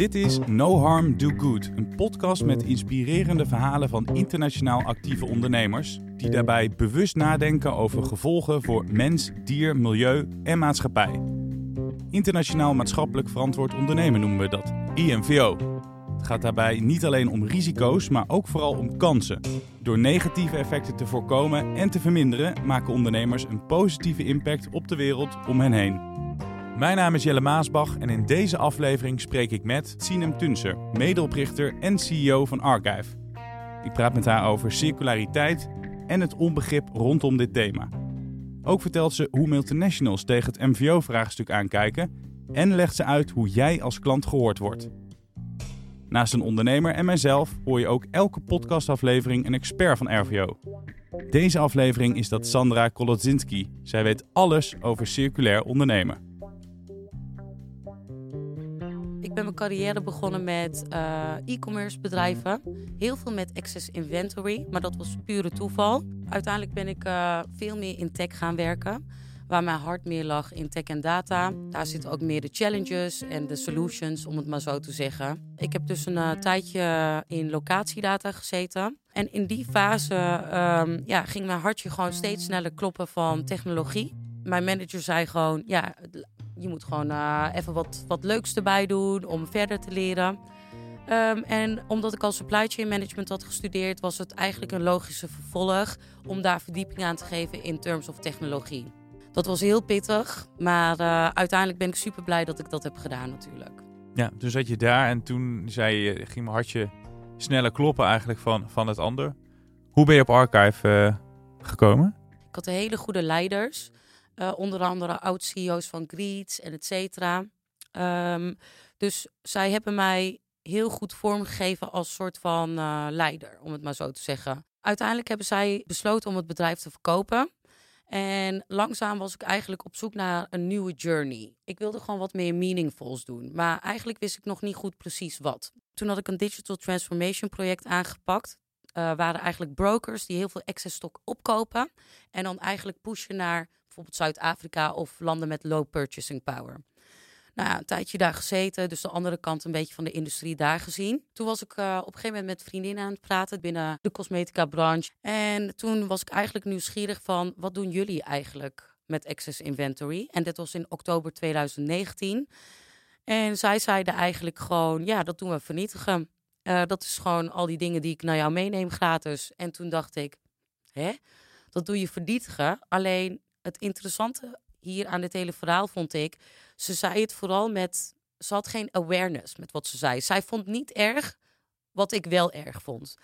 Dit is No Harm Do Good, een podcast met inspirerende verhalen van internationaal actieve ondernemers die daarbij bewust nadenken over gevolgen voor mens, dier, milieu en maatschappij. Internationaal maatschappelijk verantwoord ondernemen noemen we dat, IMVO. Het gaat daarbij niet alleen om risico's, maar ook vooral om kansen. Door negatieve effecten te voorkomen en te verminderen, maken ondernemers een positieve impact op de wereld om hen heen. Mijn naam is Jelle Maasbach en in deze aflevering spreek ik met Sinem Tunser, medeoprichter en CEO van Archive. Ik praat met haar over circulariteit en het onbegrip rondom dit thema. Ook vertelt ze hoe multinationals tegen het MVO-vraagstuk aankijken en legt ze uit hoe jij als klant gehoord wordt. Naast een ondernemer en mijzelf hoor je ook elke podcastaflevering een expert van RVO. Deze aflevering is dat Sandra Kolodzinski. Zij weet alles over circulair ondernemen. Ik ben mijn carrière begonnen met uh, e-commerce bedrijven. Heel veel met excess inventory, maar dat was pure toeval. Uiteindelijk ben ik uh, veel meer in tech gaan werken. Waar mijn hart meer lag in tech en data. Daar zitten ook meer de challenges en de solutions, om het maar zo te zeggen. Ik heb dus een uh, tijdje in locatiedata gezeten. En in die fase um, ja, ging mijn hartje gewoon steeds sneller kloppen van technologie. Mijn manager zei gewoon, ja, je moet gewoon uh, even wat, wat leuks erbij doen om verder te leren. Um, en omdat ik al supply chain management had gestudeerd, was het eigenlijk een logische vervolg om daar verdieping aan te geven in terms of technologie. Dat was heel pittig, maar uh, uiteindelijk ben ik super blij dat ik dat heb gedaan natuurlijk. Ja, toen zat je daar en toen zei je, ging mijn hartje sneller kloppen eigenlijk van, van het ander. Hoe ben je op Archive uh, gekomen? Ik had hele goede leiders. Uh, onder andere oud-CEO's van Greets en et cetera. Um, dus zij hebben mij heel goed vormgegeven als soort van uh, leider, om het maar zo te zeggen. Uiteindelijk hebben zij besloten om het bedrijf te verkopen. En langzaam was ik eigenlijk op zoek naar een nieuwe journey. Ik wilde gewoon wat meer meaningfuls doen. Maar eigenlijk wist ik nog niet goed precies wat. Toen had ik een digital transformation project aangepakt. Uh, waren eigenlijk brokers die heel veel excess stock opkopen. En dan eigenlijk pushen naar bijvoorbeeld Zuid-Afrika of landen met low purchasing power. Nou een tijdje daar gezeten, dus de andere kant een beetje van de industrie daar gezien. Toen was ik uh, op een gegeven moment met vriendinnen aan het praten binnen de cosmetica branche. En toen was ik eigenlijk nieuwsgierig van, wat doen jullie eigenlijk met excess inventory? En dit was in oktober 2019. En zij zeiden eigenlijk gewoon, ja, dat doen we vernietigen. Uh, dat is gewoon al die dingen die ik naar jou meeneem gratis. En toen dacht ik, hè? Dat doe je vernietigen. Alleen het interessante hier aan dit hele verhaal vond ik, ze zei het vooral met, ze had geen awareness met wat ze zei. Zij vond niet erg wat ik wel erg vond.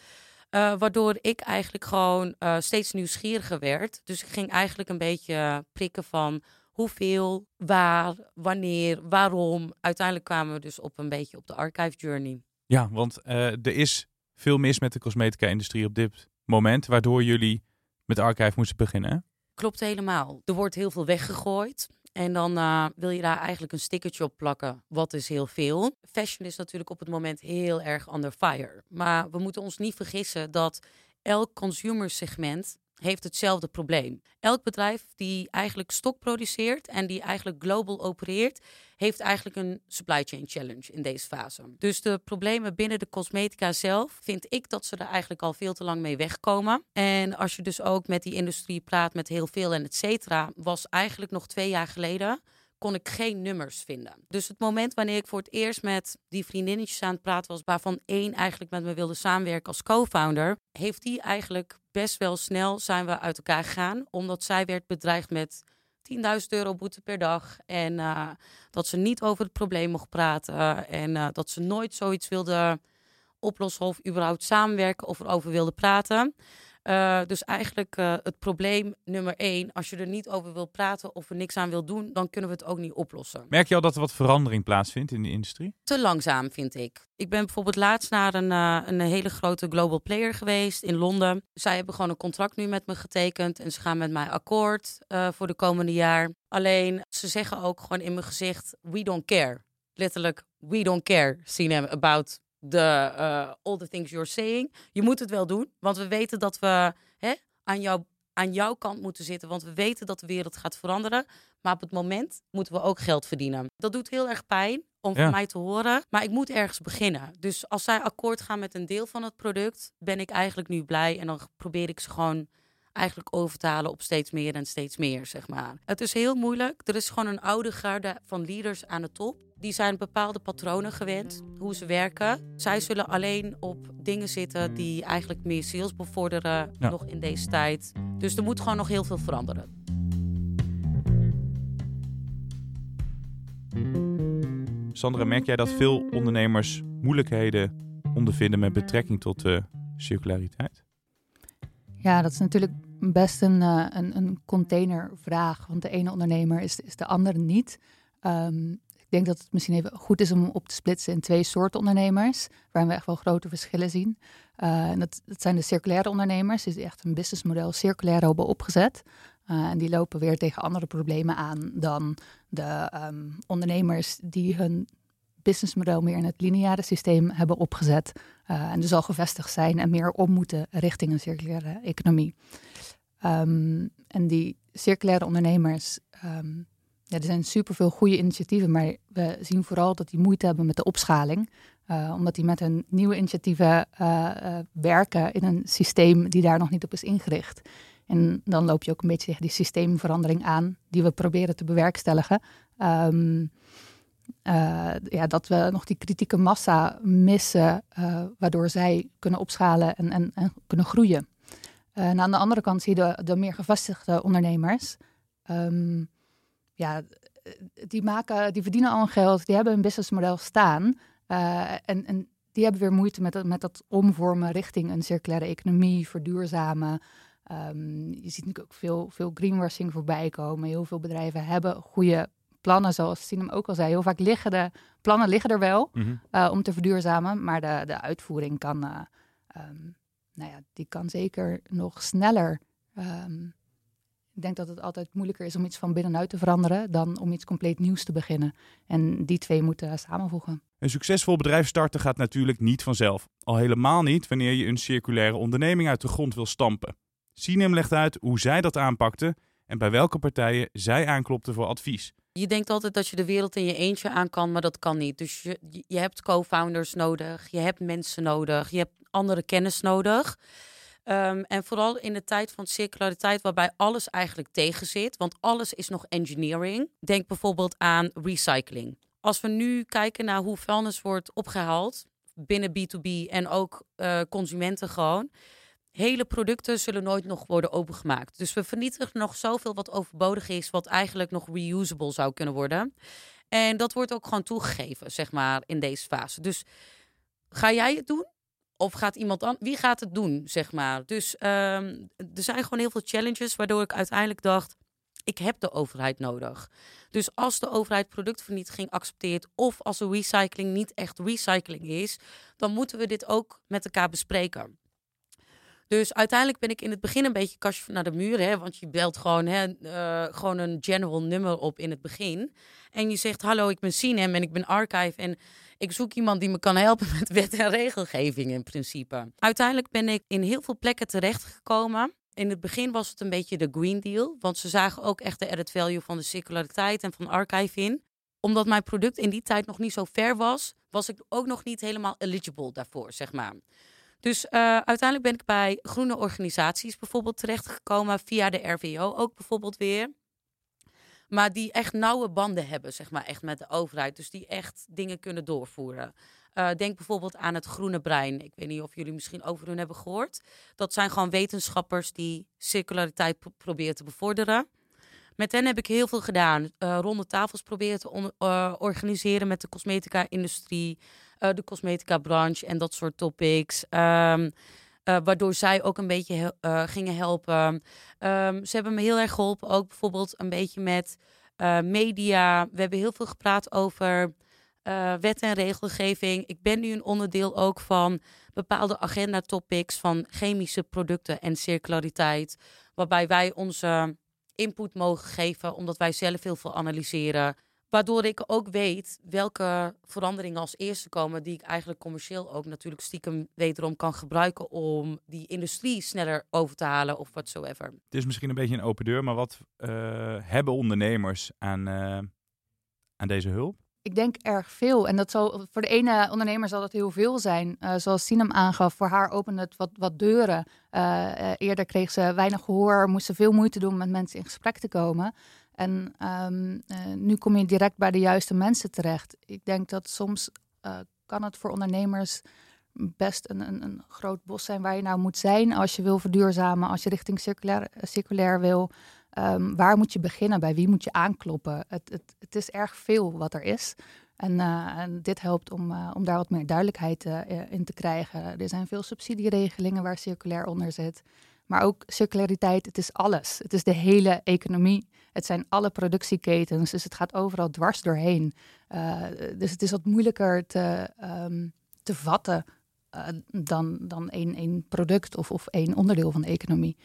Uh, waardoor ik eigenlijk gewoon uh, steeds nieuwsgieriger werd. Dus ik ging eigenlijk een beetje prikken van hoeveel, waar, wanneer, waarom. Uiteindelijk kwamen we dus op een beetje op de archive journey. Ja, want uh, er is veel mis met de cosmetica-industrie op dit moment, waardoor jullie met archive moesten beginnen. Klopt helemaal. Er wordt heel veel weggegooid. En dan uh, wil je daar eigenlijk een stickertje op plakken. Wat is heel veel. Fashion is natuurlijk op het moment heel erg under fire. Maar we moeten ons niet vergissen dat elk consumersegment heeft hetzelfde probleem. Elk bedrijf die eigenlijk stok produceert en die eigenlijk global opereert, heeft eigenlijk een supply chain challenge in deze fase. Dus de problemen binnen de cosmetica zelf, vind ik dat ze er eigenlijk al veel te lang mee wegkomen. En als je dus ook met die industrie praat, met heel veel en et cetera, was eigenlijk nog twee jaar geleden kon ik geen nummers vinden. Dus het moment wanneer ik voor het eerst met die vriendinnetjes aan het praten was, waarvan één eigenlijk met me wilde samenwerken als co-founder, heeft die eigenlijk best wel snel zijn we uit elkaar gegaan, omdat zij werd bedreigd met 10.000 euro boete per dag. En uh, dat ze niet over het probleem mocht praten. En uh, dat ze nooit zoiets wilde oplossen of überhaupt samenwerken of erover wilde praten. Uh, dus eigenlijk uh, het probleem nummer één, als je er niet over wil praten of er niks aan wil doen, dan kunnen we het ook niet oplossen. Merk je al dat er wat verandering plaatsvindt in de industrie? Te langzaam, vind ik. Ik ben bijvoorbeeld laatst naar een, uh, een hele grote global player geweest in Londen. Zij hebben gewoon een contract nu met me getekend en ze gaan met mij akkoord voor de komende jaar. Alleen, ze zeggen ook gewoon in mijn gezicht, we don't care. Letterlijk, we don't care, about de uh, all the things you're saying. Je moet het wel doen, want we weten dat we hè, aan jouw aan jouw kant moeten zitten, want we weten dat de wereld gaat veranderen. Maar op het moment moeten we ook geld verdienen. Dat doet heel erg pijn om Ja. van mij te horen. Maar ik moet ergens beginnen. Dus als zij akkoord gaan met een deel van het product, ben ik eigenlijk nu blij. En dan probeer ik ze gewoon eigenlijk over te halen op steeds meer en steeds meer, zeg maar. Het is heel moeilijk. Er is gewoon een oude garde van leaders aan de top. Die zijn bepaalde patronen gewend, hoe ze werken. Zij zullen alleen op dingen zitten die eigenlijk meer sales bevorderen, Ja. nog in deze tijd. Dus er moet gewoon nog heel veel veranderen. Sandra, merk jij dat veel ondernemers moeilijkheden ondervinden met betrekking tot de circulariteit? Ja, dat is natuurlijk best een, eh, een, een containervraag. Want de ene ondernemer is, is de andere niet. Ehm, ik denk dat het misschien even goed is om op te splitsen in twee soorten ondernemers. Waarin we echt wel grote verschillen zien. Eh, en dat, dat zijn de circulaire ondernemers, die echt een businessmodel circulair hebben opgezet. Eh, en die lopen weer tegen andere problemen aan dan de ehm, ondernemers die hun businessmodel meer in het lineaire systeem hebben opgezet. en dus al gevestigd zijn en meer om moeten richting een circulaire economie. Ehm, en die circulaire ondernemers, ehm, ja, er zijn superveel goede initiatieven, maar we zien vooral dat die moeite hebben met de opschaling. eh, omdat die met hun nieuwe initiatieven eh, eh, werken in een systeem die daar nog niet op is ingericht. En dan loop je ook een beetje tegen die systeemverandering aan, die we proberen te bewerkstelligen. Ehm, eh, ja, dat we nog die kritieke massa missen, waardoor zij kunnen opschalen en, en, en kunnen groeien. Eh, en aan de andere kant zie je de, de meer gevestigde ondernemers. Ehm, ja, die, maken, die verdienen al een geld, die hebben een businessmodel staan. eh, en, en die hebben weer moeite met, dat- met dat omvormen richting een circulaire economie, verduurzamen. Ehm, je ziet natuurlijk ook veel, veel greenwashing voorbij komen. Heel veel bedrijven hebben goede plannen, zoals Sinem ook al zei. Heel vaak liggen de plannen liggen er wel eh, om te verduurzamen, maar de, de uitvoering kan, eh, ehm, nou ja, die kan zeker nog sneller. Ehm, ik denk dat het altijd moeilijker is om iets van binnenuit te veranderen dan om iets compleet nieuws te beginnen. En die twee moeten samenvoegen. Een succesvol bedrijf starten gaat natuurlijk niet vanzelf. Al helemaal niet wanneer je een circulaire onderneming uit de grond wil stampen. Sinem legt uit hoe zij dat aanpakte en bij welke partijen zij aanklopte voor advies. Je denkt altijd dat je de wereld in je eentje aan kan, maar dat kan niet. Dus je, je- je hebt co-founders nodig, je hebt mensen nodig, je hebt andere kennis nodig. Ehm, en vooral in de tijd van circulariteit, waarbij alles eigenlijk tegen zit, want alles is nog engineering. Denk bijvoorbeeld aan recycling. Als we nu kijken naar hoe vuilnis wordt opgehaald binnen B2B en ook eh, consumenten gewoon. Hele producten zullen nooit nog worden opengemaakt. Dus we vernietigen nog zoveel wat overbodig is, wat eigenlijk nog reusable zou kunnen worden. En dat wordt ook gewoon toegegeven, zeg maar, in deze fase. Dus ga jij het doen? Of gaat iemand anders? Wie gaat het doen, zeg maar? Dus ehm, er zijn gewoon heel veel challenges, waardoor ik uiteindelijk dacht: ik heb de overheid nodig. Dus als de overheid productvernietiging accepteert, of als de recycling niet echt recycling is, dan moeten we dit ook met elkaar bespreken. Dus uiteindelijk ben ik in het begin een beetje kastje naar de muur. Hè, want je belt gewoon, hè, eh, gewoon een general nummer op in het begin. En je zegt, hallo, ik ben Sinem en ik ben Archive. En ik zoek iemand die me kan helpen met wet en regelgeving in principe. Uiteindelijk ben ik in heel veel plekken terechtgekomen. In het begin was het een beetje de Green Deal. Want ze zagen ook echt de added value van de circulariteit en van Archive in. Omdat mijn product in die tijd nog niet zo ver was, was ik ook nog niet helemaal eligible daarvoor, zeg maar. Dus eh, uiteindelijk ben ik bij groene organisaties bijvoorbeeld terechtgekomen via de RVO ook bijvoorbeeld weer. Maar die echt nauwe banden hebben, zeg maar, echt met de overheid. Dus die echt dingen kunnen doorvoeren. Eh, denk bijvoorbeeld aan het Groene Brein. Ik weet niet of jullie misschien over hun hebben gehoord. Dat zijn gewoon wetenschappers die circulariteit pro- proberen te bevorderen. Met hen heb ik heel veel gedaan. Eh, ronde tafels proberen te organiseren met de cosmetica-industrie, eh, de cosmetica-branche en dat soort topics. Ehm, eh, waardoor zij ook een beetje eh, gingen helpen. Ehm, ze hebben me heel erg geholpen, ook bijvoorbeeld een beetje met media. We hebben heel veel gepraat over wet en regelgeving. Ik ben nu een onderdeel ook van bepaalde agenda-topics van chemische producten en circulariteit. Waarbij wij onze input mogen geven, omdat wij zelf heel veel analyseren. Waardoor ik ook weet welke veranderingen als eerste komen, die ik eigenlijk commercieel ook natuurlijk stiekem wederom kan gebruiken om die industrie sneller over te halen of whatsoever. Het is misschien een beetje een open deur, maar wat uh, hebben ondernemers aan, uh, aan deze hulp? Ik denk erg veel. En dat zal, voor de ene ondernemer zal dat heel veel zijn. Uh, zoals Sinem aangaf, voor haar opende het wat, wat deuren. eerder kreeg ze weinig gehoor, moest ze veel moeite doen met mensen in gesprek te komen. En um, nu kom je direct bij de juiste mensen terecht. Ik denk dat soms uh, kan het voor ondernemers best een, een, een, groot bos zijn waar je nou moet zijn als je wil verduurzamen, als je richting circulair, circulair wil. Um, waar moet je beginnen? Bij wie moet je aankloppen? Het, het, het is erg veel wat er is. En, dit helpt om, om daar wat meer duidelijkheid in te krijgen. Er zijn veel subsidieregelingen waar circulair onder zit. Maar ook circulariteit, het is alles. Het is de hele economie. Het zijn alle productieketens, dus het gaat overal dwars doorheen. Uh, dus het is wat moeilijker te, um, te vatten uh, dan, dan één, één product of, of één onderdeel van de economie.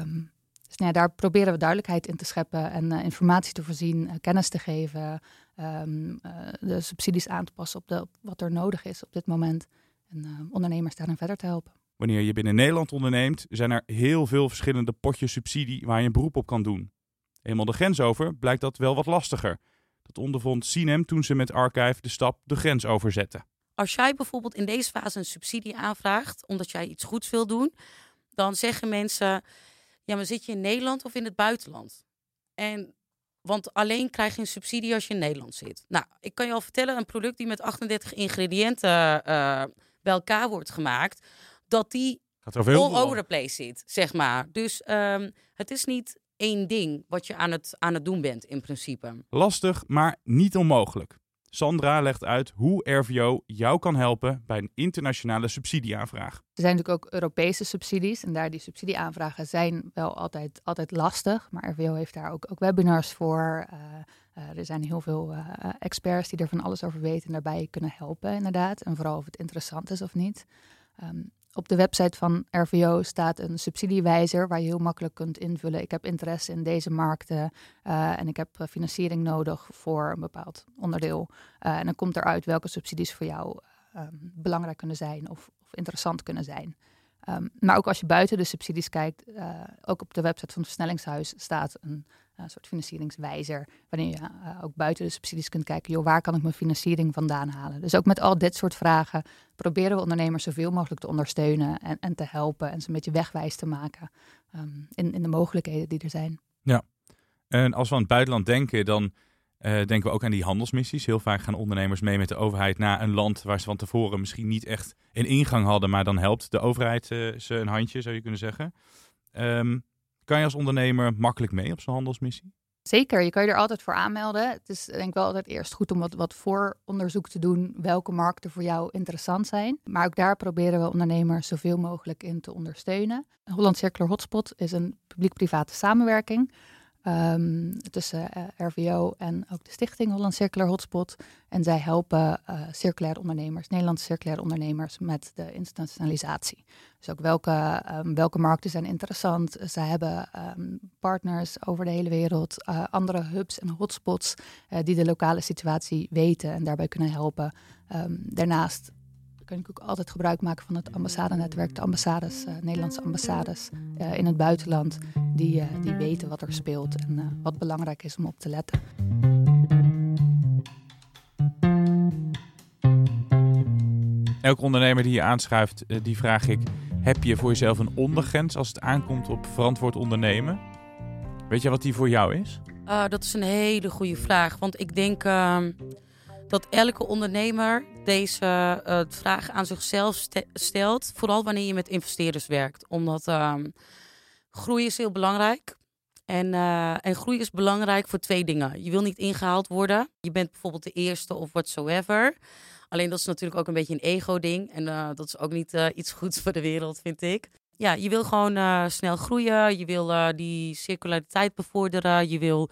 Um, dus nou daar proberen we duidelijkheid in te scheppen en uh, informatie te voorzien, kennis te geven, um, de subsidies aan te passen op, de, op wat er nodig is op dit moment. En ondernemers daarin verder te helpen. Wanneer je binnen Nederland onderneemt, zijn er heel veel verschillende potjes subsidie waar je een beroep op kan doen. Eenmaal de grens over blijkt dat wel wat lastiger. Dat ondervond Sinem toen ze met Archive de stap de grens overzette. Als jij bijvoorbeeld in deze fase een subsidie aanvraagt, omdat jij iets goeds wil doen, dan zeggen mensen: Ja, maar zit je in Nederland of in het buitenland? En want alleen krijg je een subsidie als je in Nederland zit. Nou, ik kan je al vertellen, een product die met 38 ingrediënten uh, bij elkaar wordt gemaakt, dat die all over the place zit, zeg maar. Dus um, het is niet één ding wat je aan het, aan het doen bent in principe. Lastig, maar niet onmogelijk. Sandra legt uit hoe RVO jou kan helpen bij een internationale subsidieaanvraag. Er zijn natuurlijk ook Europese subsidies en daar die subsidieaanvragen zijn wel altijd, altijd lastig. Maar RVO heeft daar ook, ook webinars voor. Uh, uh, er zijn heel veel uh, experts die er van alles over weten en daarbij kunnen helpen inderdaad. En vooral of het interessant is of niet. Um, op de website van RVO staat een subsidiewijzer waar je heel makkelijk kunt invullen. Ik heb interesse in deze markten uh, en ik heb financiering nodig voor een bepaald onderdeel. Uh, en dan komt eruit welke subsidies voor jou um, belangrijk kunnen zijn of, of interessant kunnen zijn. Um, maar ook als je buiten de subsidies kijkt, uh, ook op de website van het Versnellingshuis staat een een soort financieringswijzer, waarin je uh, ook buiten de subsidies kunt kijken, joh, waar kan ik mijn financiering vandaan halen? Dus ook met al dit soort vragen proberen we ondernemers zoveel mogelijk te ondersteunen en, en te helpen en ze een beetje wegwijs te maken um, in, in de mogelijkheden die er zijn. Ja, en als we aan het buitenland denken, dan uh, denken we ook aan die handelsmissies. Heel vaak gaan ondernemers mee met de overheid naar een land waar ze van tevoren misschien niet echt een ingang hadden, maar dan helpt de overheid ze een handje, zou je kunnen zeggen. Um, kan je als ondernemer makkelijk mee op zo'n handelsmissie? Zeker, je kan je er altijd voor aanmelden. Het is denk ik wel altijd eerst goed om wat, wat vooronderzoek te doen welke markten voor jou interessant zijn. Maar ook daar proberen we ondernemers zoveel mogelijk in te ondersteunen. Holland Circular Hotspot is een publiek-private samenwerking um, tussen uh, eh, RVO en ook de stichting Holland Circular Hotspot. En zij helpen uh, circulaire ondernemers, Nederlandse circulaire ondernemers, met de internationalisatie. Dus ook welke, um, welke markten zijn interessant. Zij hebben um, partners over de hele wereld, uh, andere hubs en hotspots die de lokale situatie weten en daarbij kunnen helpen. daarnaast kan ik ook altijd gebruik maken van het ambassadenetwerk. De ambassades, uh, Nederlandse ambassades uh, in het buitenland, die, uh, die weten wat er speelt en wat belangrijk is om op te letten. Elke ondernemer die je aanschuift, die vraag ik: heb je voor jezelf een ondergrens als het aankomt op verantwoord ondernemen? Weet je wat die voor jou is? dat is een hele goede vraag, want ik denk ehm, dat elke ondernemer deze uh, vraag aan zichzelf stelt. Vooral wanneer je met investeerders werkt. Omdat uh, groei is heel belangrijk. En, uh, en groei is belangrijk voor twee dingen. Je wil niet ingehaald worden. Je bent bijvoorbeeld de eerste of whatsoever. Alleen dat is natuurlijk ook een beetje een ego-ding. En uh, dat is ook niet iets goeds voor de wereld, vind ik. Ja, je wil gewoon snel groeien. Je wil die circulariteit bevorderen. Je wil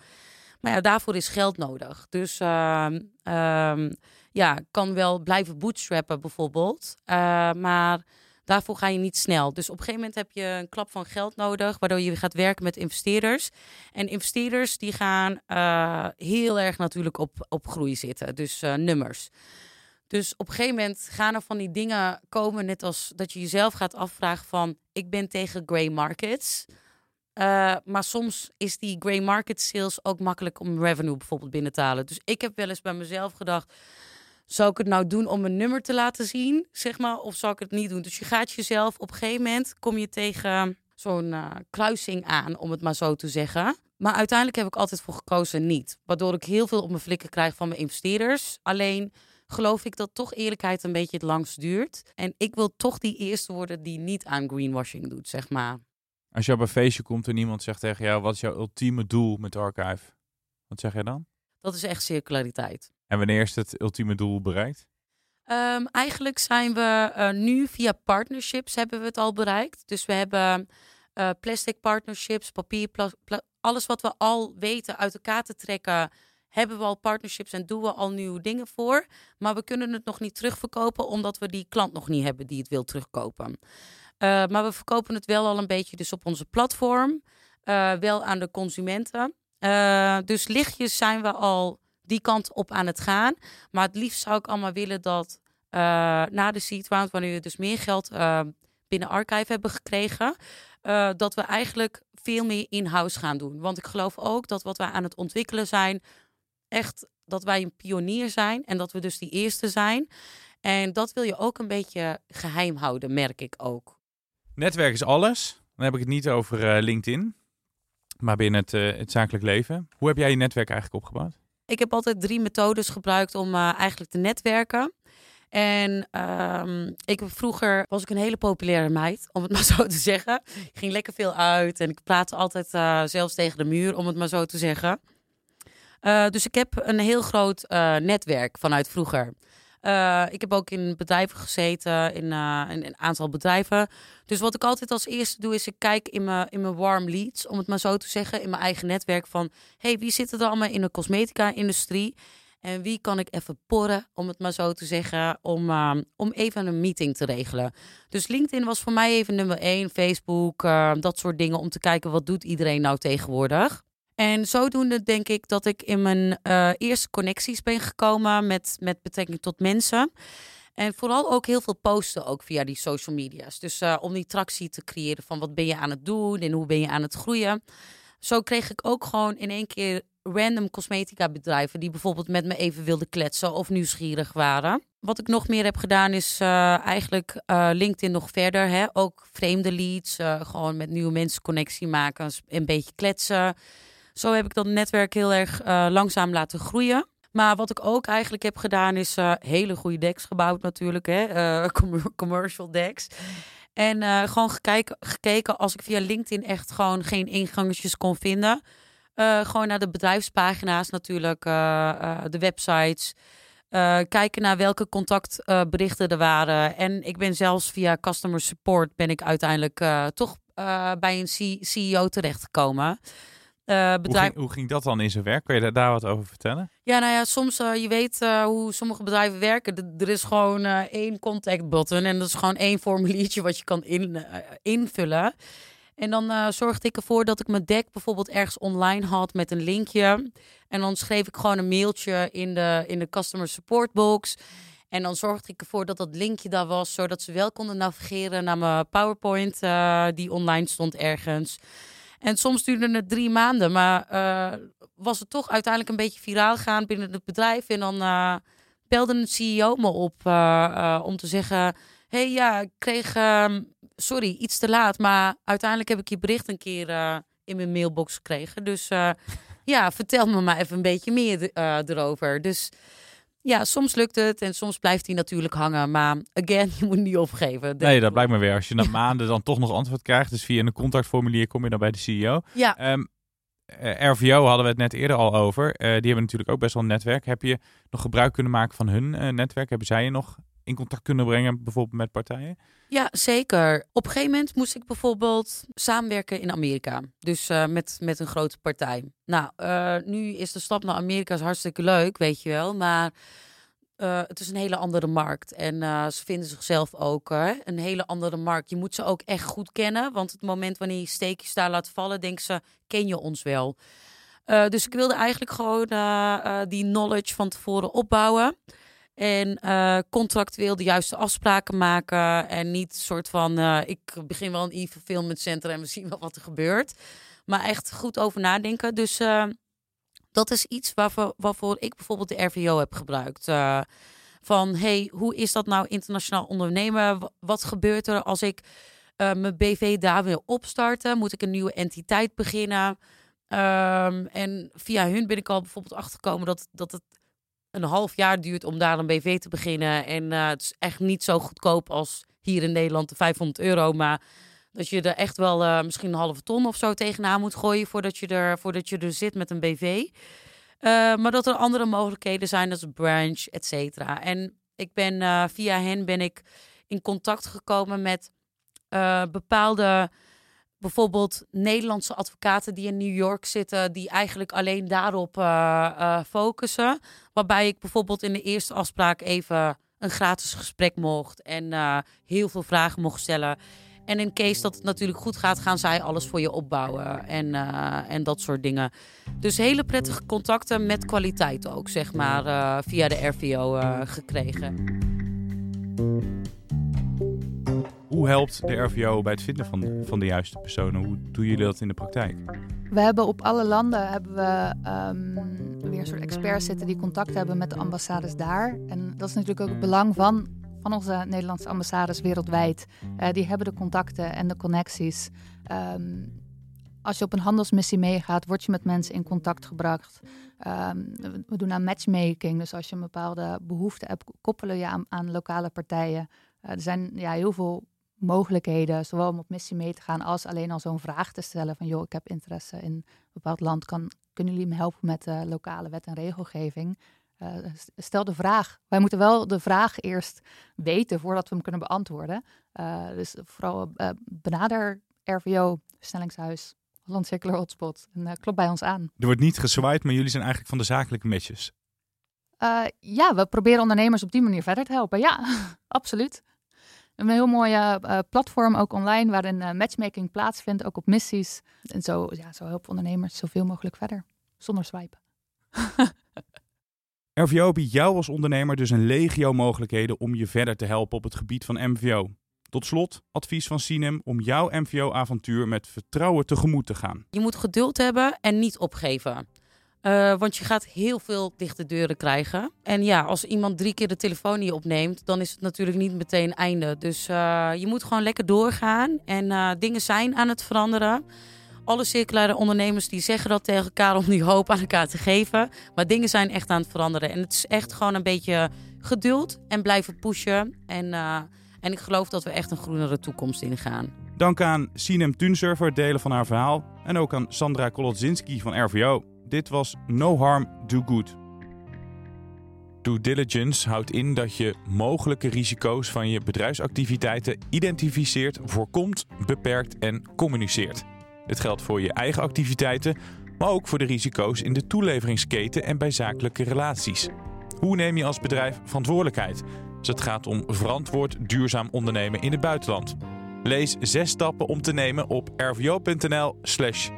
maar ja, daarvoor is geld nodig. Dus uh, uh, ja, kan wel blijven bootstrappen bijvoorbeeld. Uh, maar Daarvoor ga je niet snel. Dus op een gegeven moment heb je een klap van geld nodig, waardoor je gaat werken met investeerders. En investeerders die gaan uh, heel erg natuurlijk op, op groei zitten, dus uh, nummers. Dus op een gegeven moment gaan er van die dingen komen, net als dat je jezelf gaat afvragen van, ik ben tegen grey markets. Maar soms is die grey market sales ook makkelijk om revenue bijvoorbeeld binnen te halen. Dus ik heb wel eens bij mezelf gedacht, zou ik het nou doen om een nummer te laten zien, zeg maar, of zou ik het niet doen? Dus je gaat jezelf op een gegeven moment kom je tegen zo'n uh, kruising aan, om het maar zo te zeggen. Maar uiteindelijk heb ik altijd voor gekozen niet, waardoor ik heel veel op mijn flikken krijg van mijn investeerders. Alleen geloof ik dat toch eerlijkheid een beetje het langst duurt. En ik wil toch die eerste worden die niet aan greenwashing doet, zeg maar. Als je op een feestje komt en iemand zegt tegen jou, wat is jouw ultieme doel met Archive? Wat zeg jij dan? Dat is echt circulariteit. En wanneer is het ultieme doel bereikt? Um, eigenlijk zijn we uh, nu via partnerships hebben we het al bereikt. Dus we hebben uh, plastic partnerships, papier, alles wat we al weten uit elkaar te trekken, hebben we al partnerships en doen we al nieuwe dingen voor. Maar we kunnen het nog niet terugverkopen omdat we die klant nog niet hebben die het wil terugkopen. Uh, maar we verkopen het wel al een beetje dus op onze platform, wel aan de consumenten. dus lichtjes zijn we al die kant op aan het gaan. Maar het liefst zou ik allemaal willen dat uh, na de seed round, wanneer we dus meer geld uh, binnen Archive hebben gekregen, uh, dat we eigenlijk veel meer in-house gaan doen. Want ik geloof ook dat wat wij aan het ontwikkelen zijn, echt dat wij een pionier zijn en dat we dus die eerste zijn. En dat wil je ook een beetje geheim houden, merk ik ook. Netwerk is alles. Dan heb ik het niet over LinkedIn, maar binnen het, het zakelijk leven. Hoe heb jij je netwerk eigenlijk opgebouwd? Ik heb altijd drie methodes gebruikt om uh, eigenlijk te netwerken. En um, ik, vroeger was ik een hele populaire meid, om het maar zo te zeggen. Ik ging lekker veel uit en ik praatte altijd uh, zelfs tegen de muur, om het maar zo te zeggen. Uh, dus ik heb een heel groot netwerk vanuit vroeger. Uh, ik heb ook in bedrijven gezeten, in, uh, in, een aantal bedrijven. Dus wat ik altijd als eerste doe, is ik kijk in mijn, in mijn warm leads, om het maar zo te zeggen, in mijn eigen netwerk van, hey, wie zit er allemaal in de cosmetica-industrie? En wie kan ik even porren, om het maar zo te zeggen, om, uh, om even een meeting te regelen. Dus LinkedIn was voor mij even nummer één, Facebook, dat soort dingen, om te kijken wat doet iedereen nou tegenwoordig. En zodoende denk ik dat ik in mijn uh, eerste connecties ben gekomen met, met betrekking tot mensen. En vooral ook heel veel posten ook via die social media's. Dus uh, om die tractie te creëren van wat ben je aan het doen en hoe ben je aan het groeien. Zo kreeg ik ook gewoon in één keer random cosmetica bedrijven die bijvoorbeeld met me even wilden kletsen of nieuwsgierig waren. Wat ik nog meer heb gedaan is uh, eigenlijk LinkedIn nog verder. Hè? Ook vreemde leads, gewoon met nieuwe mensen connectie maken, een beetje kletsen. Zo heb ik dat netwerk heel erg uh, langzaam laten groeien. Maar wat ik ook eigenlijk heb gedaan is uh, hele goede decks gebouwd natuurlijk. Hè? Uh, commercial decks. En gewoon gekeken, gekeken als ik via LinkedIn echt gewoon geen ingangetjes kon vinden. gewoon naar de bedrijfspagina's natuurlijk, de websites. kijken naar welke contactberichten er waren. En ik ben zelfs via customer support ben ik uiteindelijk toch bij een CEO terechtgekomen. Uh, bedrijf... hoe, ging, hoe, ging, dat dan in zijn werk? Kun je daar, wat over vertellen? Ja, nou ja, soms, uh, je weet uh, hoe sommige bedrijven werken. er is gewoon één contact button en dat is gewoon één formuliertje wat je kan in, invullen. En dan zorgde ik ervoor dat ik mijn deck bijvoorbeeld ergens online had met een linkje. En dan schreef ik gewoon een mailtje in de, in de customer support box. En dan zorgde ik ervoor dat dat linkje daar was, zodat ze wel konden navigeren naar mijn PowerPoint die online stond ergens. En soms duurde het drie maanden, maar uh, was het toch uiteindelijk een beetje viraal gaan binnen het bedrijf. En dan uh, belde een CEO me op uh, om te zeggen: hey, ja, ik kreeg, ehm, sorry, iets te laat, maar uiteindelijk heb ik je bericht een keer in mijn mailbox gekregen. Dus ja, vertel me maar even een beetje meer erover. Dus ja, soms lukt het en soms blijft hij natuurlijk hangen. Maar again, je moet niet opgeven. Nee, dat blijkt me weer. Als je na maanden dan toch nog antwoord krijgt, dus via een contactformulier kom je dan bij de CEO. Ja. Um, uh, RVO hadden we het net eerder al over. Uh, die hebben natuurlijk ook best wel een netwerk. Heb je nog gebruik kunnen maken van hun uh, netwerk? Hebben zij je nog in contact kunnen brengen, bijvoorbeeld met partijen? Ja, zeker. Op een gegeven moment moest ik bijvoorbeeld samenwerken in Amerika. Dus uh, met, met een grote partij. Nou, uh, nu is de stap naar Amerika hartstikke leuk, weet je wel. Maar uh, het is een hele andere markt. En ze vinden zichzelf ook een hele andere markt. Je moet ze ook echt goed kennen. Want het moment wanneer je steekjes daar laat vallen, denken ze, ken je ons wel? dus ik wilde eigenlijk gewoon die knowledge van tevoren opbouwen. En contractueel de juiste afspraken maken. En niet soort van, ik begin wel een e-fulfillment center en we zien wel wat er gebeurt. Maar echt goed over nadenken. Dus dat is iets waarvoor, waarvoor ik bijvoorbeeld de RVO heb gebruikt. Uh, van hey, hoe is dat nou internationaal ondernemen? Wat gebeurt er als ik uh, mijn BV daar wil opstarten? Moet ik een nieuwe entiteit beginnen? Um, en via hun ben ik al bijvoorbeeld achtergekomen dat, dat het een half jaar duurt om daar een BV te beginnen. En uh, het is echt niet zo goedkoop als hier in Nederland de 500 euro. Maar dat je er echt wel uh, misschien een halve ton of zo tegenaan moet gooien voordat je er, voordat je er zit met een BV. Uh, maar dat er andere mogelijkheden zijn, als branch, et cetera. En ik ben via hen ben ik in contact gekomen met bepaalde, bijvoorbeeld Nederlandse advocaten die in New York zitten, die eigenlijk alleen daarop focussen. Waarbij ik bijvoorbeeld in de eerste afspraak even een gratis gesprek mocht en heel veel vragen mocht stellen. En in case dat het natuurlijk goed gaat, gaan zij alles voor je opbouwen en, en dat soort dingen. Dus hele prettige contacten met kwaliteit ook, zeg maar, via de RVO eh, gekregen. Hoe helpt de RVO bij het vinden van, van de juiste personen? Hoe doen jullie dat in de praktijk? We hebben op alle landen hebben we um, weer een soort experts zitten die contact hebben met de ambassades daar. En dat is natuurlijk ook het belang van van onze Nederlandse ambassades wereldwijd. Uh, die hebben de contacten en de connecties. Um, als je op een handelsmissie meegaat, word je met mensen in contact gebracht. Um, we doen aan matchmaking. Dus als je een bepaalde behoefte hebt, koppelen je aan, aan lokale partijen. Uh, er zijn ja, heel veel mogelijkheden, zowel om op missie mee te gaan als alleen al zo'n vraag te stellen van joh, ik heb interesse in een bepaald land, kan, kunnen jullie me helpen met de lokale wet en regelgeving? Uh, stel de vraag. Wij moeten wel de vraag eerst weten voordat we hem kunnen beantwoorden. Uh, dus vooral benader RVO, Versnellingshuis, Holland Circular Hotspot. En klopt bij ons aan. Er wordt niet gezwaaid, maar jullie zijn eigenlijk van de zakelijke matches. ja, we proberen ondernemers op die manier verder te helpen. Ja, absoluut. Een heel mooie platform, ook online, waarin matchmaking plaatsvindt, ook op missies. En zo, ja, zo helpen ondernemers zoveel mogelijk verder, zonder swipen. RVO biedt jou als ondernemer dus een legio mogelijkheden om je verder te helpen op het gebied van MVO. Tot slot, advies van Sinem om jouw MVO-avontuur met vertrouwen tegemoet te gaan. Je moet geduld hebben en niet opgeven. Uh, want je gaat heel veel dichte deuren krijgen. En ja, als iemand drie keer de telefoon niet opneemt, dan is het natuurlijk niet meteen einde. Dus uh, je moet gewoon lekker doorgaan. En uh, dingen zijn aan het veranderen alle circulaire ondernemers die zeggen dat tegen elkaar om die hoop aan elkaar te geven. Maar dingen zijn echt aan het veranderen. En het is echt gewoon een beetje geduld en blijven pushen. En, en ik geloof dat we echt een groenere toekomst ingaan. Dank aan Sinem Tunser voor het delen van haar verhaal. En ook aan Sandra Kolodzinski van RVO. Dit was No Harm, Do Good. Due diligence houdt in dat je mogelijke risico's van je bedrijfsactiviteiten identificeert, voorkomt, beperkt en communiceert. Dit geldt voor je eigen activiteiten, maar ook voor de risico's in de toeleveringsketen en bij zakelijke relaties. Hoe neem je als bedrijf verantwoordelijkheid als het gaat om verantwoord duurzaam ondernemen in het buitenland? Lees zes stappen om te nemen op rvo.nl/slash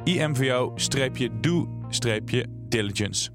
imvo-do-diligence.